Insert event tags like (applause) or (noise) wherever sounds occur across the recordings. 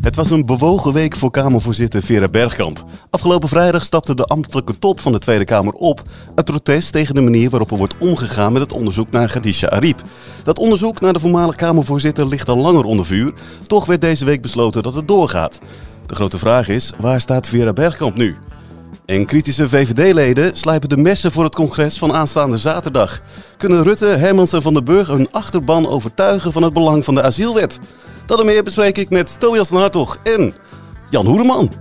Het was een bewogen week voor Kamervoorzitter Vera Bergkamp. Afgelopen vrijdag stapte de ambtelijke top van de Tweede Kamer op. Het protest tegen de manier waarop er wordt omgegaan met het onderzoek naar Khadija Ariep. Dat onderzoek naar de voormalige Kamervoorzitter ligt al langer onder vuur. Toch werd deze week besloten dat het doorgaat. De grote vraag is, waar staat Vera Bergkamp nu? En kritische VVD-leden slijpen de messen voor het congres van aanstaande zaterdag. Kunnen Rutte, Hermans en Van der Burg hun achterban overtuigen van het belang van de asielwet? Dat en meer bespreek ik met Tobias van en Jan Hoereman.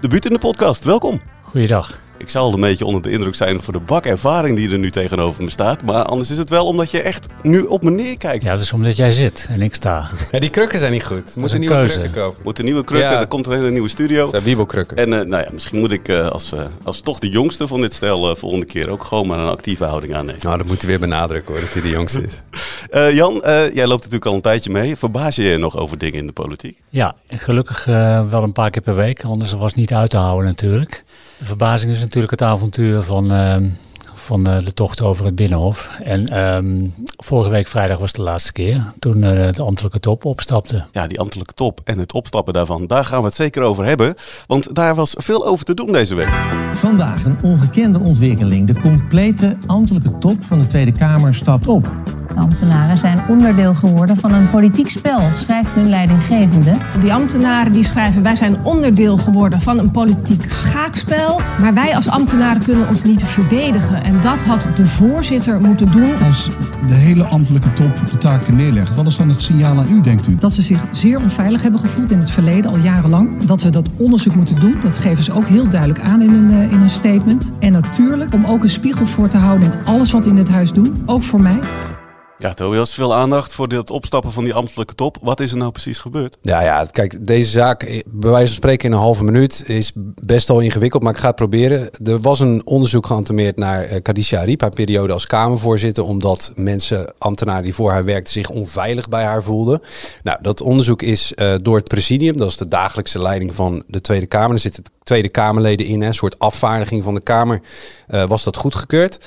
Debuut in de podcast, welkom. Goeiedag. Ik zal een beetje onder de indruk zijn voor de bak ervaring die er nu tegenover me staat. Maar anders is het wel omdat je echt nu op me neerkijkt. Ja, dat is omdat jij zit en ik sta. Ja, die krukken zijn niet goed. Moet een een nieuwe keuze. krukken kopen. Moet een nieuwe krukken, Ja. er komt een hele nieuwe studio. Dat zijn wiebelkrukken. En eh, nou ja, misschien moet ik eh, als, eh, als toch de jongste van dit stel volgende keer ook gewoon maar een actieve houding aannemen. Nou, dat moet hij weer benadrukken hoor, dat hij de jongste is. (laughs) Eh, Jan, eh, jij loopt natuurlijk al een tijdje mee. Verbaas je je nog over dingen in de politiek? Ja, gelukkig wel een paar keer per week, anders was het niet uit te houden natuurlijk. De verbazing is natuurlijk het avontuur van, ehm, van eh, de tocht over het Binnenhof. En ehm, vorige week vrijdag was de laatste keer toen eh, de ambtelijke top opstapte. Ja, die ambtelijke top en het opstappen daarvan, daar gaan we het zeker over hebben. Want daar was veel over te doen deze week. Vandaag een ongekende ontwikkeling. De complete ambtelijke top van de Tweede Kamer stapt op. De ambtenaren zijn onderdeel geworden van een politiek spel, schrijft hun leidinggevende. Die ambtenaren die schrijven, wij zijn onderdeel geworden van een politiek schaakspel. Maar wij als ambtenaren kunnen ons niet verdedigen. En dat had de voorzitter moeten doen. Als de hele ambtelijke top de taken neerlegt, wat is dan het signaal aan u, denkt u? Dat ze zich zeer onveilig hebben gevoeld in het verleden, al jarenlang. Dat we dat onderzoek moeten doen. Dat geven ze ook heel duidelijk aan in hun, eh, in hun statement. En natuurlijk om ook een spiegel voor te houden in alles wat we in dit huis doen. Ook voor mij. Ja, Tobias, veel aandacht voor dit opstappen van die ambtelijke top. Wat is er nou precies gebeurd? Ja, ja, kijk, deze zaak, eh, bij wijze van spreken in een halve minuut, is best wel ingewikkeld, maar ik ga het proberen. Er was een onderzoek geantemeerd naar eh, Khadija Ariep, haar periode als Kamervoorzitter, omdat mensen, ambtenaren die voor haar werkten, zich onveilig bij haar voelden. Nou, dat onderzoek is eh, door het presidium, dat is de dagelijkse leiding van de Tweede Kamer. Er zitten Tweede Kamerleden in, een soort afvaardiging van de Kamer, eh, was dat goedgekeurd.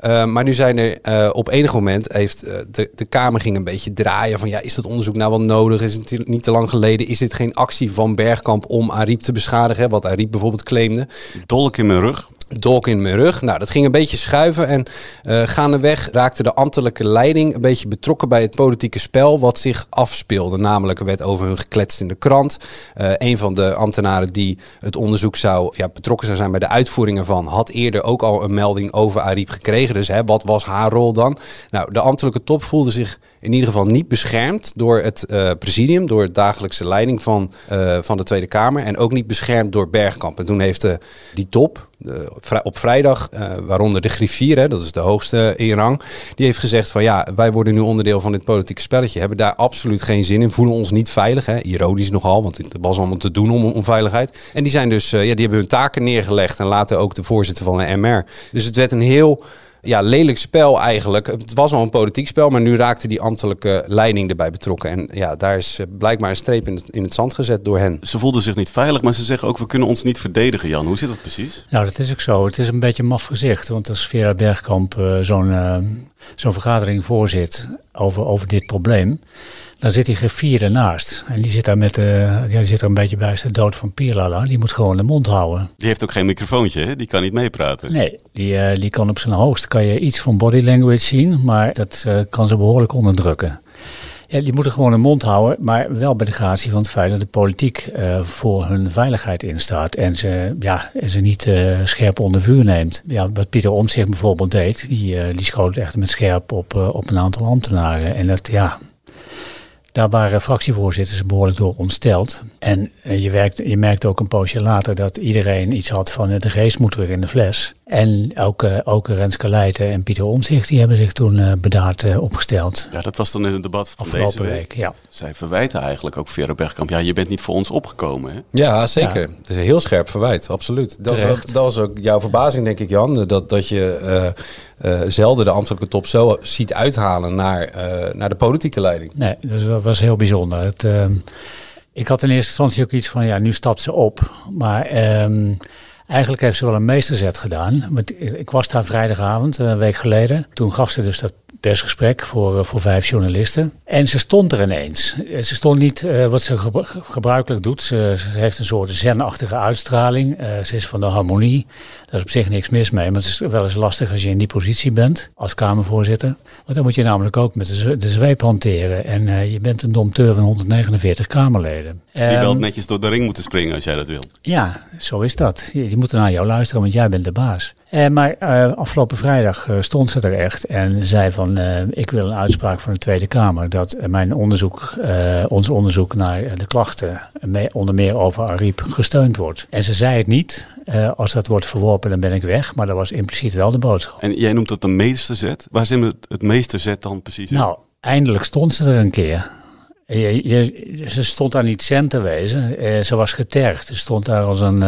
Uh, maar nu zijn er uh, op enig moment heeft de, de Kamer ging een beetje draaien van ja, is dat onderzoek nou wel nodig? Is het niet te lang geleden? Is dit geen actie van Bergkamp om Ariep te beschadigen? Wat Ariep bijvoorbeeld claimde. Dolk in mijn rug. Dolk in mijn rug. Nou, dat ging een beetje schuiven. En uh, gaandeweg raakte de ambtelijke leiding een beetje betrokken bij het politieke spel wat zich afspeelde. Namelijk, er werd over hun gekletst in de krant. Uh, een van de ambtenaren die het onderzoek zou ja, betrokken zou zijn bij de uitvoering ervan, had eerder ook al een melding over Ariep gekregen. Dus hè, wat was haar rol dan? Nou, de ambtelijke top voelde zich in ieder geval niet beschermd door het uh, presidium, door de dagelijkse leiding van, van de Tweede Kamer. En ook niet beschermd door Bergkamp. En toen heeft die top, de, op vrijdag, uh, waaronder de griffier, hè, dat is de hoogste in rang, die heeft gezegd van ja, wij worden nu onderdeel van dit politieke spelletje, hebben daar absoluut geen zin in, voelen ons niet veilig, hè, ironisch nogal, want het was allemaal te doen om onveiligheid. En die zijn dus, uh, ja, die hebben hun taken neergelegd en later ook de voorzitter van de MR. Dus het werd een heel ja, lelijk spel eigenlijk. Het was al een politiek spel, maar nu raakte die ambtelijke leiding erbij betrokken. En ja, daar is eh, blijkbaar een streep in het, in het zand gezet door hen. Ze voelden zich niet veilig, maar ze zeggen ook, we kunnen ons niet verdedigen, Jan. Hoe zit dat precies? Nou, dat is ook zo. Het is een beetje een maf gezicht. Want als Vera Bergkamp uh, zo'n uh, zo'n vergadering voorzit over, over dit probleem... dan zit die griffier ernaast. En die zit daar met, uh, ja, die zit er een beetje bij de dood van Pierlala. Die moet gewoon de mond houden. Die heeft ook geen microfoontje, hè? die kan niet meepraten. Nee, die, uh, die kan op zijn hoogst kan je iets van body language zien, maar dat uh, kan ze behoorlijk onderdrukken. Ja, die moeten gewoon de mond houden, maar wel bij de gratie van het feit dat de politiek uh, voor hun veiligheid instaat en ze, ja, en ze niet uh, scherp onder vuur neemt. Ja, wat Pieter Omtzigt bijvoorbeeld deed, die, uh, die schoot echt met scherp op, op een aantal ambtenaren. En dat, ja, daar waren fractievoorzitters behoorlijk door ontsteld. En je, werkt, je merkt ook een poosje later dat iedereen iets had van de geest moet weer in de fles. En ook, uh, ook Renske Leijten en Pieter Omzicht die hebben zich toen uh, bedaard uh, opgesteld. Ja, dat was dan in het debat van Afgelopen deze week. week. Ja. Zij verwijten eigenlijk ook Vera Bergkamp. Ja, je bent niet voor ons opgekomen. Hè? Ja, zeker. Ja. Het is een heel scherp verwijt, absoluut. Dat, dat, dat, was ook jouw verbazing, denk ik, Jan. Dat, dat je zelden de ambtelijke top zo ziet uithalen naar, naar de politieke leiding. Nee, dus dat was heel bijzonder. Het, ehm, ik had in eerste instantie ook iets van, ja, nu stapt ze op. Maar um, eigenlijk heeft ze wel een meesterzet gedaan. Ik was daar vrijdagavond, een week geleden. Toen gaf ze dus dat persgesprek voor, voor vijf journalisten. En ze stond er ineens. Ze stond niet wat ze gebruikelijk doet. Ze, heeft een soort zenachtige uitstraling. Ze is van de harmonie. Daar is op zich niks mis mee. Maar het is wel eens lastig als je in die positie bent als Kamervoorzitter. Want dan moet je namelijk ook met de, de zweep hanteren. En uh, je bent een domteur van 149 Kamerleden. Die wel um, netjes door de ring moeten springen als jij dat wil. Ja, zo is dat. Die, die moeten naar jou luisteren, want jij bent de baas. Uh, maar uh, afgelopen vrijdag uh, stond ze er echt en zei van ik wil een uitspraak van de Tweede Kamer dat mijn onderzoek, ons onderzoek naar de klachten, mee, onder meer over Ariep, gesteund wordt. En ze zei het niet. als dat wordt verworpen, dan ben ik weg. Maar dat was impliciet wel de boodschap. En jij noemt dat de meesterzet. Waar zit het, het meesterzet dan precies in? Nou, eindelijk stond ze er een keer. Je, je, ze stond daar niet cent te wezen. ze was getergd. Ze stond daar als een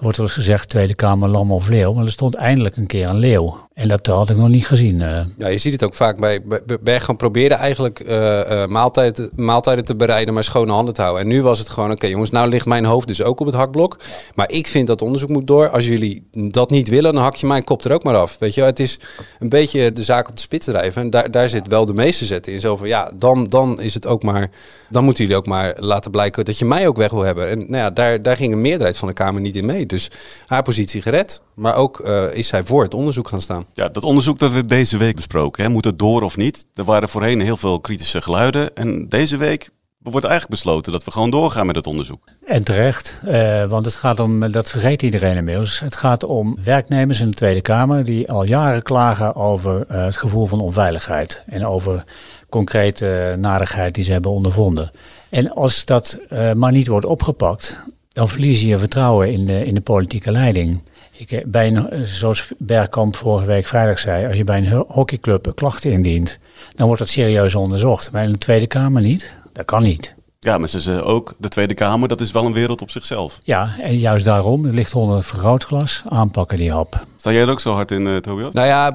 wordt wel eens gezegd Tweede Kamer lam of leeuw. Maar er stond eindelijk een keer een leeuw. En dat had ik nog niet gezien. Uh. Ja, je ziet het ook vaak bij, bij probeerde eigenlijk uh, uh, maaltijden, maaltijden te bereiden, maar schone handen te houden. En nu was het gewoon, oké jongens, nou ligt mijn hoofd dus ook op het hakblok. Maar ik vind dat onderzoek moet door. Als jullie dat niet willen, dan hak je mijn kop er ook maar af. Weet je, het is een beetje de zaak op de spits drijven. En daar, daar zit wel de meeste zetten in. Zo van, ja, dan, dan is het ook maar, dan moeten jullie ook maar laten blijken dat je mij ook weg wil hebben. En nou ja, daar, daar ging een meerderheid van de Kamer niet in mee. Dus haar positie gered. Maar ook uh, is zij voor het onderzoek gaan staan. Ja, dat onderzoek dat we deze week besproken, hè, moet het door of niet? Er waren voorheen heel veel kritische geluiden. En deze week wordt eigenlijk besloten dat we gewoon doorgaan met het onderzoek. En terecht, uh, want het gaat om, dat vergeet iedereen inmiddels, het gaat om werknemers in de Tweede Kamer die al jaren klagen over uh, het gevoel van onveiligheid en over concrete narigheid die ze hebben ondervonden. En als dat uh, maar niet wordt opgepakt, dan verlies je je vertrouwen in de, in de politieke leiding. Ik, bij een, zoals Bergkamp vorige week vrijdag zei, als je bij een hockeyclub klachten indient, dan wordt dat serieus onderzocht. Bij een Tweede Kamer niet. Dat kan niet. Ja, maar ze zeggen ook, de Tweede Kamer, dat is wel een wereld op zichzelf. Ja, en juist daarom, het ligt onder het vergrootglas, aanpakken die hap. Sta jij er ook zo hard in, uh, Tobias? Nou ja,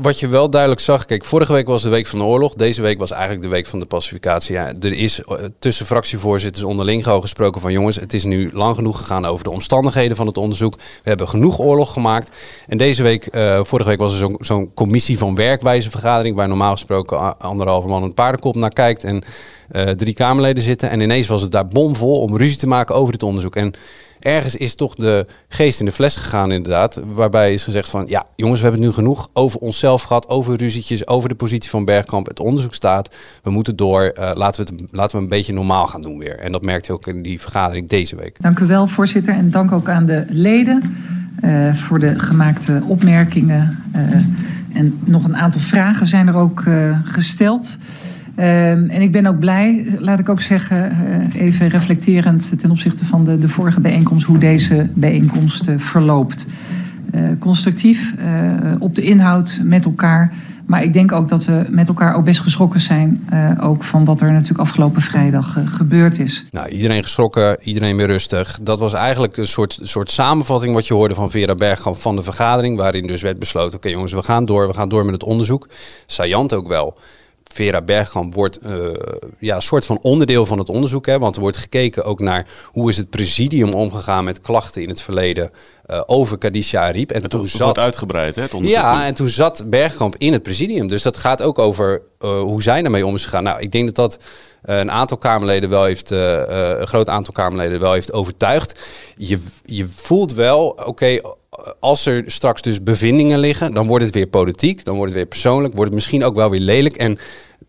wat je wel duidelijk zag, kijk, vorige week was de week van de oorlog. Deze week was eigenlijk de week van de pacificatie. Ja, er is uh, tussen fractievoorzitters onderling gewoon gesproken van jongens, het is nu lang genoeg gegaan over de omstandigheden van het onderzoek. We hebben genoeg oorlog gemaakt. En deze week, uh, vorige week was er zo'n commissie van werkwijzevergadering, waar normaal gesproken anderhalve man een paardenkop naar kijkt. En drie Kamerleden zitten. En ineens was het daar bomvol om ruzie te maken over dit onderzoek. En ergens is toch de geest in de fles gegaan inderdaad. Waarbij is gezegd van, ja jongens, we hebben het nu genoeg over onszelf gehad, over ruzietjes, over de positie van Bergkamp. Het onderzoek staat, we moeten door, uh, laten, we het, laten we een beetje normaal gaan doen weer. En dat merkte ook in die vergadering deze week. Dank u wel voorzitter en dank ook aan de leden uh, voor de gemaakte opmerkingen. Uh, en nog een aantal vragen zijn er ook gesteld. Um, en ik ben ook blij, laat ik ook zeggen, uh, even reflecterend ten opzichte van de, de vorige bijeenkomst, hoe deze bijeenkomst uh, verloopt. Uh, constructief, op de inhoud, met elkaar. Maar ik denk ook dat we met elkaar ook best geschrokken zijn. ook van wat er natuurlijk afgelopen vrijdag gebeurd is. Nou, iedereen geschrokken, iedereen weer rustig. Dat was eigenlijk een soort, soort samenvatting wat je hoorde van Vera Bergkamp van de vergadering. Waarin dus werd besloten, oké jongens, we gaan door, we gaan door met het onderzoek. Sajant ook wel. Vera Bergkamp wordt uh, ja, een soort van onderdeel van het onderzoek. Hè, want er wordt gekeken ook naar hoe is het presidium omgegaan met klachten in het verleden uh, over Kadisha Ariep. En het toen zat uitgebreid, hè? Het ja, en toen zat Bergkamp in het presidium. Dus dat gaat ook over uh, hoe zij ermee om is gegaan. Nou, ik denk dat dat een aantal Kamerleden wel heeft, een groot aantal Kamerleden wel heeft overtuigd. Je, je voelt wel, oké, okay, als er straks dus bevindingen liggen, dan wordt het weer politiek, dan wordt het weer persoonlijk, wordt het misschien ook wel weer lelijk. En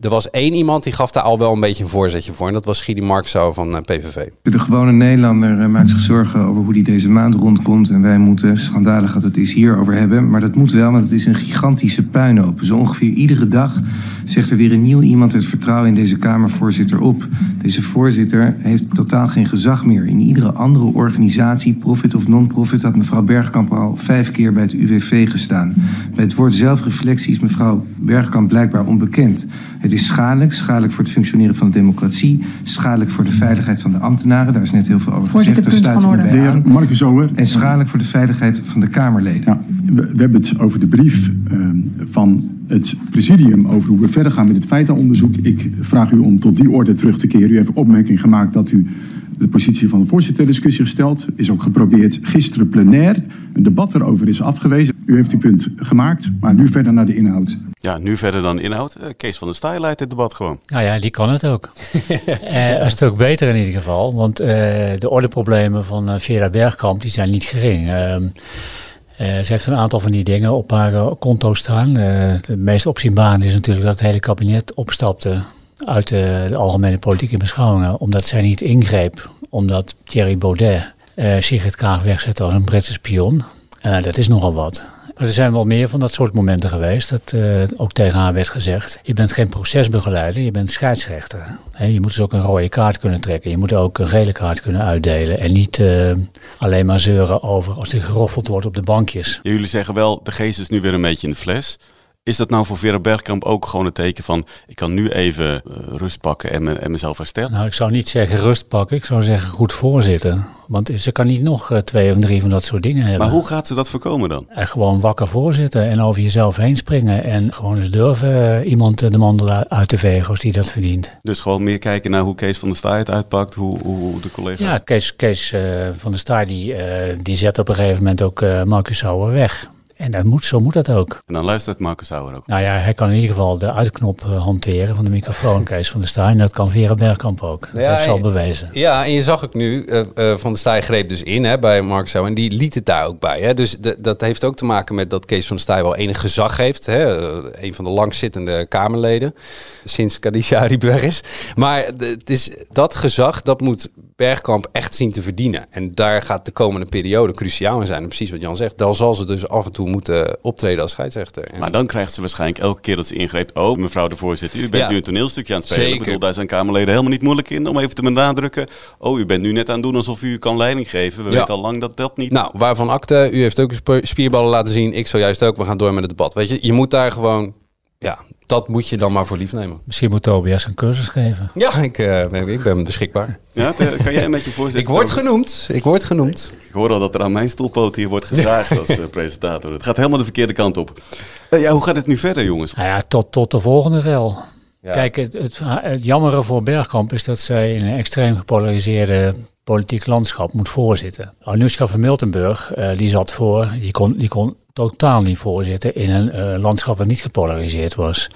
er was één iemand die gaf daar al wel een beetje een voorzetje voor. En dat was Gidi Marksau van eh, PVV. De gewone Nederlander eh, maakt zich zorgen over hoe die deze maand rondkomt. En wij moeten, schandalig dat het is, hierover hebben. Maar dat moet wel, want het is een gigantische puinhoop. Zo ongeveer iedere dag zegt er weer een nieuw iemand het vertrouwen in deze Kamervoorzitter op. Deze voorzitter heeft totaal geen gezag meer. In iedere andere organisatie, profit of non-profit, had mevrouw Bergkamp al vijf keer bij het UWV gestaan. Bij het woord zelfreflectie is mevrouw Bergkamp blijkbaar onbekend. Is schadelijk, schadelijk voor het functioneren van de democratie, schadelijk voor de veiligheid van de ambtenaren. Daar is net heel veel over Voorzitter, gezegd. Daar punt sluit ik van me bij orde. aan. Marcus Ower. En schadelijk voor de veiligheid van de Kamerleden. Ja, we, we hebben het over de brief eh, van het presidium over hoe we verder gaan met het feitenonderzoek. Ik vraag u om tot die orde terug te keren. U heeft opmerking gemaakt dat u de positie van de voorzitter ter discussie gesteld. Is ook geprobeerd gisteren plenair. Een debat erover is afgewezen. U heeft uw punt gemaakt, maar nu verder naar de inhoud. Ja, nu verder dan inhoud. Eh, Kees van der Staaij leidt het debat gewoon. Nou ja, die kan het ook. (laughs) Eh, een stuk beter in ieder geval. Want eh, de ordeproblemen van eh, Vera Bergkamp die zijn niet gering. Ehm, eh, ze heeft een aantal van die dingen op haar eh, konto staan. Eh de meest opzienbarende is natuurlijk dat het hele kabinet opstapte uit de, algemene politieke beschouwingen. Omdat zij niet ingreep. Omdat Thierry Baudet eh Sigrid Kaag wegzette als een Britse spion. Eh, dat is nogal wat. Maar er zijn wel meer van dat soort momenten geweest. Dat eh, ook tegen haar werd gezegd. Je bent geen procesbegeleider, je bent scheidsrechter. Je moet dus ook een rode kaart kunnen trekken. Je moet ook een gele kaart kunnen uitdelen. En niet alleen maar zeuren over als er geroffeld wordt op de bankjes. Jullie zeggen wel, de geest is nu weer een beetje in de fles. Is dat nou voor Vera Bergkamp ook gewoon een teken van... ik kan nu even eh, rust pakken en, me, en mezelf herstellen? Nou, ik zou niet zeggen rust pakken. Ik zou zeggen goed voorzitten. Want ze kan niet nog eh, twee of drie van dat soort dingen hebben. Maar hoe gaat ze dat voorkomen dan? En gewoon wakker voorzitten en over jezelf heen springen. En gewoon eens durven eh, iemand eh, de mandel uit te vegen als die dat verdient. Dus gewoon meer kijken naar hoe Kees van der Staaij het uitpakt, hoe, hoe, de collega's... Ja, Kees, Kees eh, van der Staaij die, eh, die zet op een gegeven moment ook eh Marcus Sauer weg. En dat moet, zo moet dat ook. En dan luistert Marcus Sauer ook. Nou ja, hij kan in ieder geval de uitknop eh, hanteren van de microfoon, (laughs) Kees van der Staaij. En dat kan Vera Bergkamp ook. Dat Ja, heeft ze al en- bewezen. Ja, en je zag ook nu, eh, eh, Van der Staaij greep dus in hè, bij Mark Zo en die liet het daar ook bij. Hè. Dus de- dat heeft ook te maken met dat Kees van der Staaij wel enig gezag heeft. Hè. Een van de langzittende Kamerleden, sinds weg is. Maar het is, dat gezag, dat moet Bergkamp echt zien te verdienen. En daar gaat de komende periode cruciaal in zijn. En precies wat Jan zegt, dan zal ze dus af en toe moeten optreden als scheidsrechter. En- Maar dan krijgt ze waarschijnlijk elke keer dat ze ingreep... oh, mevrouw de voorzitter, u bent Ja. nu een toneelstukje aan het spelen. Zeker. Ik bedoel, daar zijn Kamerleden helemaal niet moeilijk in om even te benadrukken... oh, u bent nu net aan het doen alsof u kan leiding geven. We Ja. weten al lang dat dat niet... Nou, waarvan akte, u heeft ook spierballen laten zien. Ik zojuist ook. We gaan door met het debat. Weet je, je moet daar gewoon, ja, dat moet je dan maar voor lief nemen. Misschien moet Tobias een cursus geven. Ja, ik, eh, ben, ik ben beschikbaar. Ja, kan jij met je voorzitter... Ik word genoemd. Ik word genoemd. Ik hoor al dat er aan mijn stoelpoot hier wordt gezaagd als eh, presentator. Het gaat helemaal de verkeerde kant op. Eh, ja, hoe gaat het nu verder, jongens? Nou ja, tot, tot de volgende rel. Ja. Kijk, het, het, het jammere voor Bergkamp is dat zij in een extreem gepolariseerde politiek landschap moet voorzitten. Anoushka van Miltenburg, eh, die zat voor, die kon, die kon totaal niet voorzitten in een eh, landschap dat niet gepolariseerd was.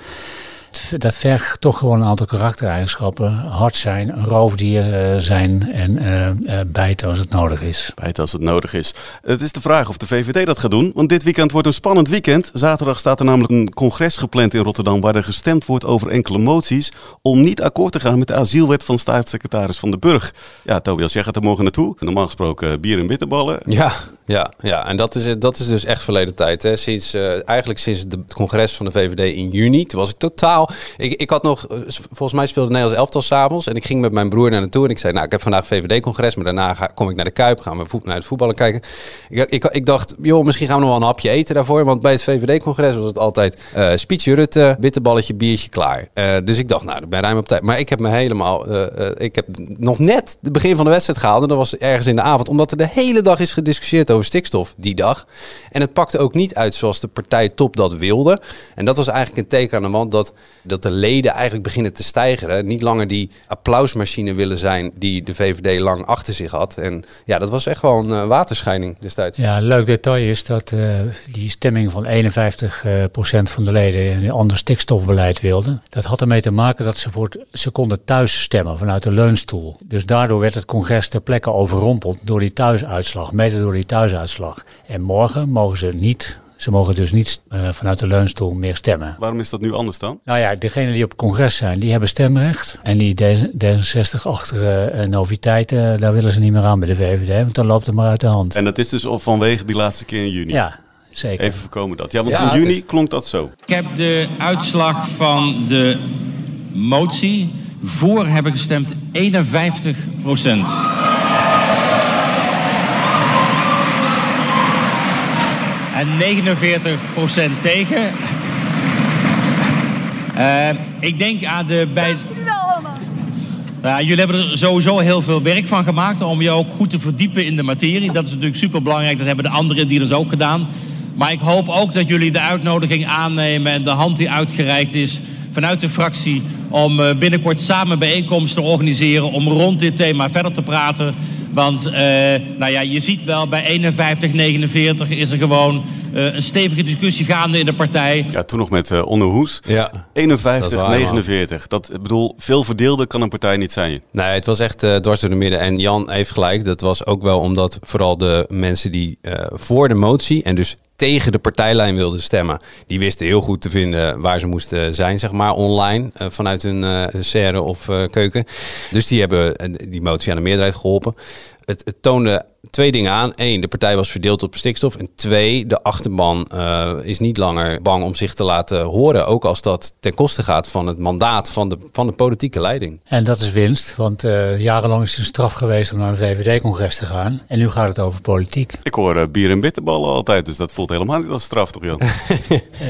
Dat vergt toch gewoon een aantal karaktereigenschappen. Hard zijn, een roofdier eh, zijn en eh, eh, bijten als het nodig is. Bijten als het nodig is. Het is de vraag of de VVD dat gaat doen. Want dit weekend wordt een spannend weekend. Zaterdag staat er namelijk een congres gepland in Rotterdam... waar er gestemd wordt over enkele moties... om niet akkoord te gaan met de asielwet van staatssecretaris Van den Burg. Ja, Tobias, jij gaat er morgen naartoe. Normaal gesproken bier en bitterballen. Ja, ja, ja. En dat is, dat is dus echt verleden tijd. Hè. Sinds, eigenlijk sinds het congres van de VVD in juni. Toen was ik totaal... Ik, ik had nog... eh, Volgens mij speelde Nederlands elftal s'avonds. En ik ging met mijn broer naar naartoe. En ik zei, nou, ik heb vandaag VVD-congres. Maar daarna ga, kom ik naar de Kuip. Gaan we naar het voetballen kijken. Ik, ik, ik dacht, joh, misschien gaan we nog wel een hapje eten daarvoor. Want bij het VVD-congres was het altijd... eh speechje Rutte, bitterballetje, biertje, klaar. Eh, dus ik dacht, nou, ik ben ruim op tijd. Maar ik heb me helemaal... ik heb nog net het begin van de wedstrijd gehaald. En dat was ergens in de avond. Omdat er de hele dag is gediscussieerd over stikstof die dag. En het pakte ook niet uit zoals de partij top dat wilde. En dat was eigenlijk een teken aan de wand dat, dat de leden eigenlijk beginnen te stijgeren. Niet langer die applausmachine willen zijn die de VVD lang achter zich had. En ja, dat was echt wel een eh, waterscheiding destijds. Ja, een leuk detail is dat eh, die stemming van 51% van de leden een ander stikstofbeleid wilde. Dat had ermee te maken dat ze, voor ze konden thuis stemmen vanuit de leunstoel. Dus daardoor werd het congres ter plekke overrompeld door die thuisuitslag, mede door die thuisuitslag. En morgen mogen ze niet Ze mogen dus niet uh, vanuit de leunstoel meer stemmen. Waarom is dat nu anders dan? Nou ja, degenen die op het congres zijn, die hebben stemrecht. En die D66-achtige uh, noviteiten, daar willen ze niet meer aan bij de VVD, want dan loopt het maar uit de hand. En dat is dus al vanwege die laatste keer in juni? Ja, zeker. Even voorkomen dat. Ja, want ja, in juni is... klonk dat zo. Ik heb de uitslag van de motie. Voor hebben gestemd 51 procent. En 49 procent tegen. Uh, ik denk aan de bij. Nou, jullie hebben er sowieso heel veel werk van gemaakt om je ook goed te verdiepen in de materie. Dat is natuurlijk super belangrijk. Dat hebben de anderen die dus ook gedaan. Maar ik hoop ook dat jullie de uitnodiging aannemen en de hand die uitgereikt is vanuit de fractie om binnenkort samen bijeenkomsten te organiseren om rond dit thema verder te praten. Want uh, nou ja, je ziet wel bij 51, 49 is er gewoon een stevige discussie gaande in de partij. Ja, toen nog met uh, Onderhoes. Ja, 51, dat waar, 49. Dat ik bedoel, veel verdeelde kan een partij niet zijn. Nee, het was echt uh, dwars door de midden. En Jan heeft gelijk. Dat was ook wel omdat vooral de mensen die voor de motie en dus tegen de partijlijn wilden stemmen. Die wisten heel goed te vinden waar ze moesten zijn, zeg maar, online. Vanuit hun uh, serre of uh, keuken. Dus die hebben die motie aan de meerderheid geholpen. Het, het, toonde twee dingen aan. Eén, de partij was verdeeld op stikstof. En twee, de achterban is niet langer bang om zich te laten horen. Ook als dat ten koste gaat van het mandaat van de, van de politieke leiding. En dat is winst, want jarenlang is het een straf geweest om naar een VVD-congres te gaan. En nu gaat het over politiek. Ik hoor bier en bitterballen altijd, dus dat voelt helemaal niet als straf, toch Jan? uh,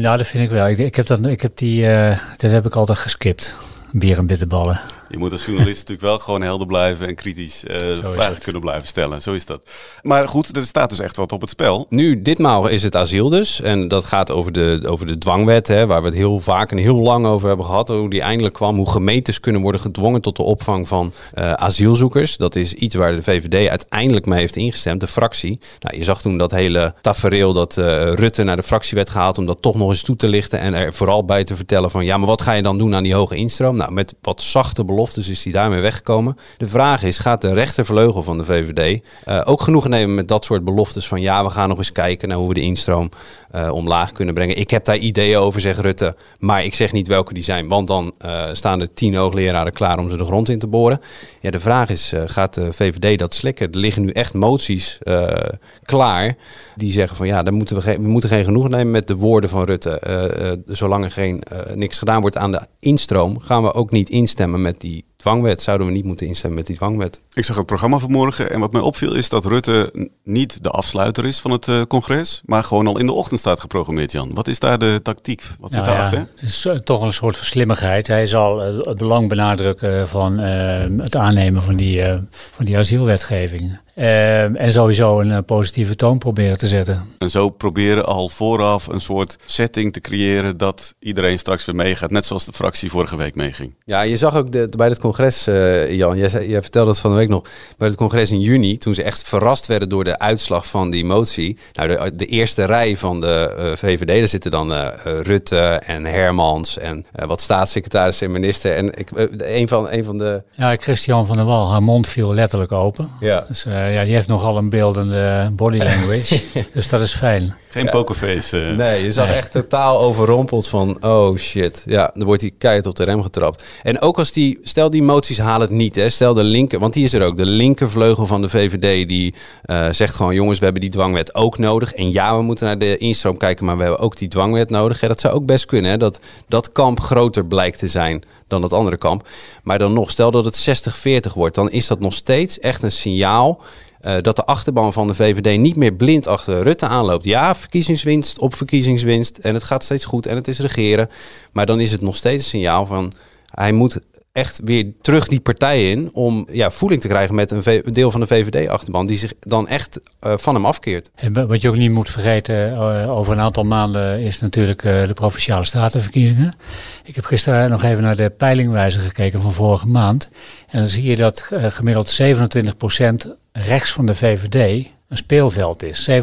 (laughs) nou, dat vind ik wel. Ik, ik heb, dat, ik heb die, uh, dat heb ik altijd geskipt. Bier en bitterballen. Je moet als journalist natuurlijk wel gewoon helder blijven en kritisch uh, vragen kunnen blijven stellen. Zo is dat. Maar goed, er staat dus echt wat op het spel. Nu, ditmaal is het asiel dus. En dat gaat over de, over de dwangwet, hè, waar we het heel vaak en heel lang over hebben gehad. Hoe die eindelijk kwam. Hoe gemeentes kunnen worden gedwongen tot de opvang van uh, asielzoekers. Dat is iets waar de VVD uiteindelijk mee heeft ingestemd, de fractie. Nou, je zag toen dat hele tafereel dat uh, Rutte naar de fractie werd gehaald om dat toch nog eens toe te lichten. En er vooral bij te vertellen van ja, maar wat ga je dan doen aan die hoge instroom? Nou, met wat zachte beloften beloftes is hij daarmee weggekomen. De vraag is, gaat de rechtervleugel van de VVD uh, ook genoegen nemen met dat soort beloftes van ja, we gaan nog eens kijken naar hoe we de instroom uh, omlaag kunnen brengen. Ik heb daar ideeën over, zegt Rutte, maar ik zeg niet welke die zijn, want dan uh, staan er tien hoogleraren klaar om ze de grond in te boren. Ja, de vraag is, gaat de VVD dat slikken? Er liggen nu echt moties klaar die zeggen van ja, dan moeten we, we moeten geen genoegen nemen met de woorden van Rutte. zolang er geen, niks gedaan wordt aan de instroom, gaan we ook niet instemmen met die the dwangwet. Zouden we niet moeten instemmen met die dwangwet? Ik zag het programma vanmorgen en wat mij opviel is dat Rutte niet de afsluiter is van het uh, congres, maar gewoon al in de ochtend staat geprogrammeerd, Jan. Wat is daar de tactiek? Wat zit nou daarachter? Ja, het is uh, toch een soort verslimmigheid. Hij zal uh, het belang benadrukken van het aannemen van die, van die asielwetgeving. Uh, en sowieso een uh, positieve toon proberen te zetten. En zo proberen al vooraf een soort setting te creëren dat iedereen straks weer meegaat. Net zoals de fractie vorige week meeging. Ja, je zag ook de, bij het congres, uh, Jan, jij, zei, jij vertelde het van de week nog, bij het congres in juni, toen ze echt verrast werden door de uitslag van die motie. Nou, de, de eerste rij van de VVD, daar zitten dan Rutte en Hermans en wat staatssecretaris en minister. En ik, een, van, een van de... Ja, Christian van der Wal, haar mond viel letterlijk open. Ja. Dus, ja, die heeft nogal een beeldende body language. (laughs) dus dat is fijn. Geen ja. pokerface. Uh. Nee, je zag nee. echt totaal overrompeld van, oh shit. Ja, dan wordt die keihard op de rem getrapt. En ook als die, stel die moties halen het niet, hè. Stel de linker, want die is er ook. De linkervleugel van de VVD die uh, zegt gewoon, jongens, we hebben die dwangwet ook nodig. En ja, we moeten naar de instroom kijken, maar we hebben ook die dwangwet nodig. Ja, dat zou ook best kunnen, hè. Dat dat kamp groter blijkt te zijn dan het andere kamp. Maar dan nog, stel dat het 60-40 wordt, dan is dat nog steeds echt een signaal uh, dat de achterban van de VVD niet meer blind achter Rutte aanloopt. Ja, verkiezingswinst op verkiezingswinst en het gaat steeds goed en het is regeren. Maar dan is het nog steeds een signaal van hij moet echt weer terug die partij in om ja, voeling te krijgen met een deel van de VVD-achterban die zich dan echt uh, van hem afkeert. En wat je ook niet moet vergeten, uh, over een aantal maanden is natuurlijk uh, de Provinciale Statenverkiezingen. Ik heb gisteren nog even naar de peilingwijzer gekeken van vorige maand. En dan zie je dat gemiddeld 27% rechts van de VVD een speelveld is. 27%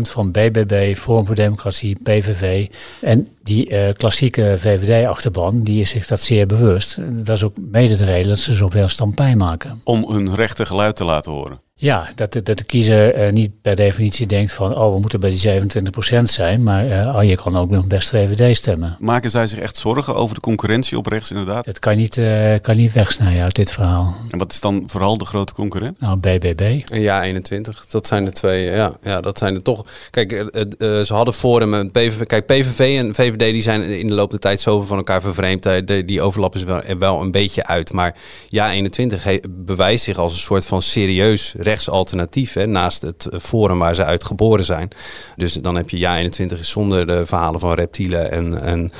van BBB, Forum voor Democratie, PVV. En die uh, klassieke VVD-achterban, die is zich dat zeer bewust. Dat is ook mede de reden dat ze zoveel stampij maken. Om hun rechte geluid te laten horen. Ja, dat, de- dat de kiezer eh, niet per definitie denkt van, oh, we moeten bij die 27% zijn, maar eh, oh, je kan ook nog best VVD stemmen. Maken zij zich echt zorgen over de concurrentie op rechts inderdaad? Dat kan je niet, eh, kan niet wegsnijden uit dit verhaal. En wat is dan vooral de grote concurrent? Nou, BBB. En ja, 21. Dat zijn de twee. Ja, ja dat zijn er toch. Kijk, ze hadden Forum en PVV. Kijk, PVV en VVD die zijn in de loop der tijd zoveel van elkaar vervreemd. De- Die overlap is wel, er wel een beetje uit. Maar ja, 21 he- bewijst zich als een soort van serieus rechtsalternatief. Hè, naast het Forum waar ze uit geboren zijn. Dus dan heb je ja, 21 is zonder de verhalen van reptielen en. en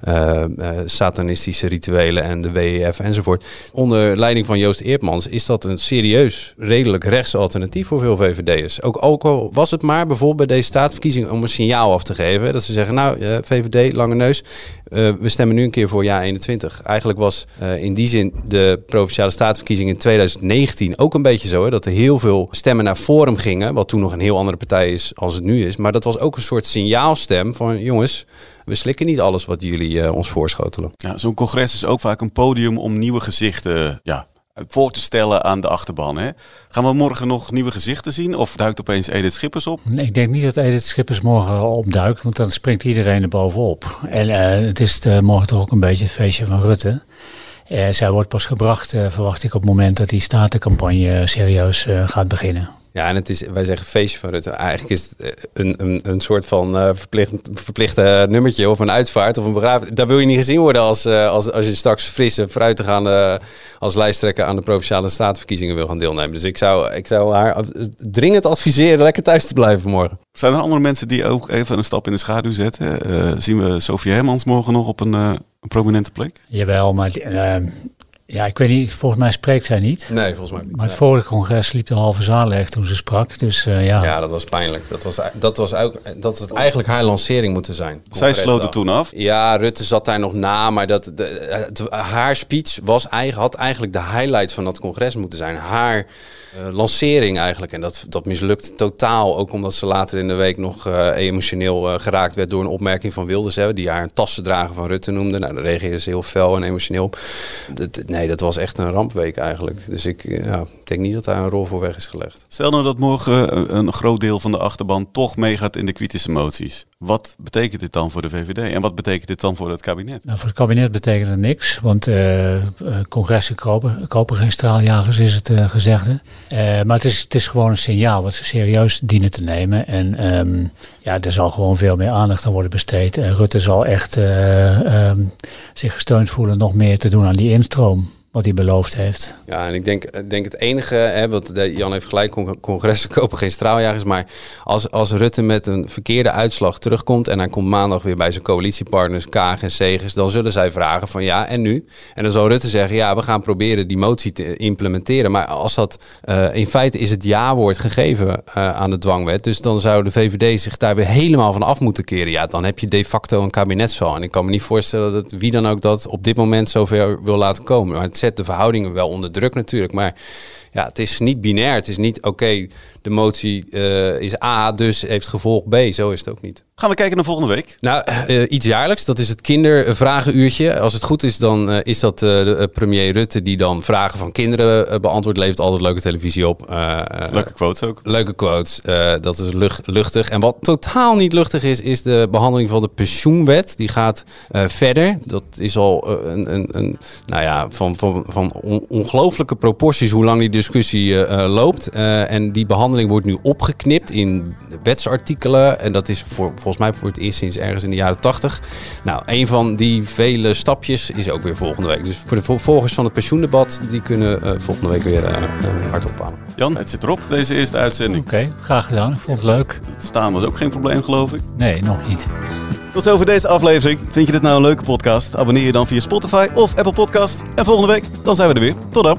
eh, eh, satanistische rituelen en de WEF enzovoort. Onder leiding van Joost Eertmans is dat een serieus, redelijk rechts alternatief voor veel VVD'ers. Ook, ook al was het maar bijvoorbeeld bij deze staatsverkiezing om een signaal af te geven. Dat ze zeggen, nou eh, VVD, lange neus, we stemmen nu een keer voor ja 21. Eigenlijk was in die zin de provinciale staatsverkiezing in 2019 ook een beetje zo. Hè, dat er heel veel stemmen naar Forum gingen. Wat toen nog een heel andere partij is als het nu is. Maar dat was ook een soort signaalstem van jongens, we slikken niet alles wat jullie eh, ons voorschotelen. Ja, Zo'n congres is ook vaak een podium om nieuwe gezichten ja, voor te stellen aan de achterban. Hè? Gaan we morgen nog nieuwe gezichten zien? Of duikt opeens Edith Schippers op? Nee, Ik denk niet dat Edith Schippers morgen al opduikt, want dan springt iedereen er bovenop. En eh, het is eh, morgen toch ook een beetje het feestje van Rutte. Eh, zij wordt pas gebracht, eh, verwacht ik, op het moment dat die statencampagne serieus eh, gaat beginnen. Ja, en het is, wij zeggen feestje van Rutte. Eigenlijk is het eh, een, een, een soort van eh, verplicht, verplichte nummertje of een uitvaart of een begrafenis. Daar wil je niet gezien worden als, eh, als, als je straks frisse fruitig aan de, als lijsttrekker aan de provinciale statenverkiezingen wil gaan deelnemen. Dus ik zou, ik zou haar eh, dringend adviseren lekker thuis te blijven morgen. Zijn er andere mensen die ook even een stap in de schaduw zetten? Eh, zien we Sofie Hermans morgen nog op een, eh, een prominente plek? Jawel, maar eh, ja, ik weet niet, volgens mij spreekt zij niet. Nee, volgens mij niet. Maar het Nee. vorige congres liep de halve zaal leeg toen ze sprak. Dus eh, ja. Ja, dat was pijnlijk. Dat was, dat was ook, dat had eigenlijk haar lancering moeten zijn. Zij sloot het Congresdag. toen af. Ja, Rutte zat daar nog na, maar dat, de, het- haar speech was, eigen- had eigenlijk de highlight van dat congres moeten zijn. Haar eh, lancering eigenlijk. En dat, dat mislukt totaal. Ook omdat ze later in de week nog eh, emotioneel geraakt werd door een opmerking van Wilders. Hè, die haar een tassendrager van Rutte noemde. Nou, daar reageerde ze heel fel en emotioneel op. Dat- nee, dat was echt een rampweek eigenlijk. Dus ik eh, ja, ik denk niet dat daar een rol voor weg is gelegd. Stel nou dat morgen een- een groot deel van de achterban toch meegaat in de kritische moties. Wat betekent dit dan voor de VVD? En wat betekent dit dan voor het kabinet? Nou, voor het kabinet betekent het niks, want eh, eh, congressen kopen, kopen geen straaljagers, is het eh, gezegde. Eh, maar het is, het is gewoon een signaal wat ze serieus dienen te nemen. En ehm, ja, er zal gewoon veel meer aandacht aan worden besteed. En Rutte zal echt eh, ehm, zich gesteund voelen nog meer te doen aan die instroom, wat hij beloofd heeft. Ja, en ik denk, ik denk het enige, hè, want Jan heeft gelijk, con- congressen (laughs) kopen geen straaljagers. Maar als, als Rutte met een verkeerde uitslag terugkomt en hij komt maandag weer bij zijn coalitiepartners Kaag en Segers, dan zullen zij vragen van ja, en nu? En dan zal Rutte zeggen, ja, we gaan proberen die motie te implementeren. Maar als dat, eh, in feite is het ja-woord gegeven eh, aan de dwangwet. Dus dan zou de VVD zich daar weer helemaal van af moeten keren. Ja, dan heb je de facto een kabinetsval. En ik kan me niet voorstellen dat wie dan ook dat op dit moment zover wil laten komen. Maar het zet de verhoudingen wel onder druk natuurlijk. Maar ja, het is niet binair. Het is niet, oké, de motie eh, is A, dus heeft gevolg B. Zo is het ook niet. Gaan we kijken naar volgende week? Nou, eh, iets jaarlijks. Dat is het kindervragenuurtje. Als het goed is, dan eh, is dat de, premier Rutte die dan vragen van kinderen beantwoordt. Levert altijd leuke televisie op. Leuke quotes ook. Leuke quotes. Dat is lucht, luchtig. En wat totaal niet luchtig is, is de behandeling van de pensioenwet. Die gaat verder. Dat is al een, een, een nou ja, van, van, van on- ongelooflijke proporties hoe lang die discussie loopt. En die behandeling wordt nu opgeknipt in wetsartikelen. En dat is voor, volgens mij voor het eerst sinds ergens in de jaren tachtig. Nou, een van die vele stapjes is ook weer volgende week. Dus voor de vo- volgers van het pensioendebat, die kunnen eh, volgende week weer eh, eh, hard ophalen. Jan, het zit erop, deze eerste uitzending. Oké, graag gedaan. Ik vond het leuk. Het staan was ook geen probleem, geloof ik. Nee, nog niet. Tot zover deze aflevering. Vind je dit nou een leuke podcast? Abonneer je dan via Spotify of Apple Podcast. En volgende week, dan zijn we er weer. Tot dan.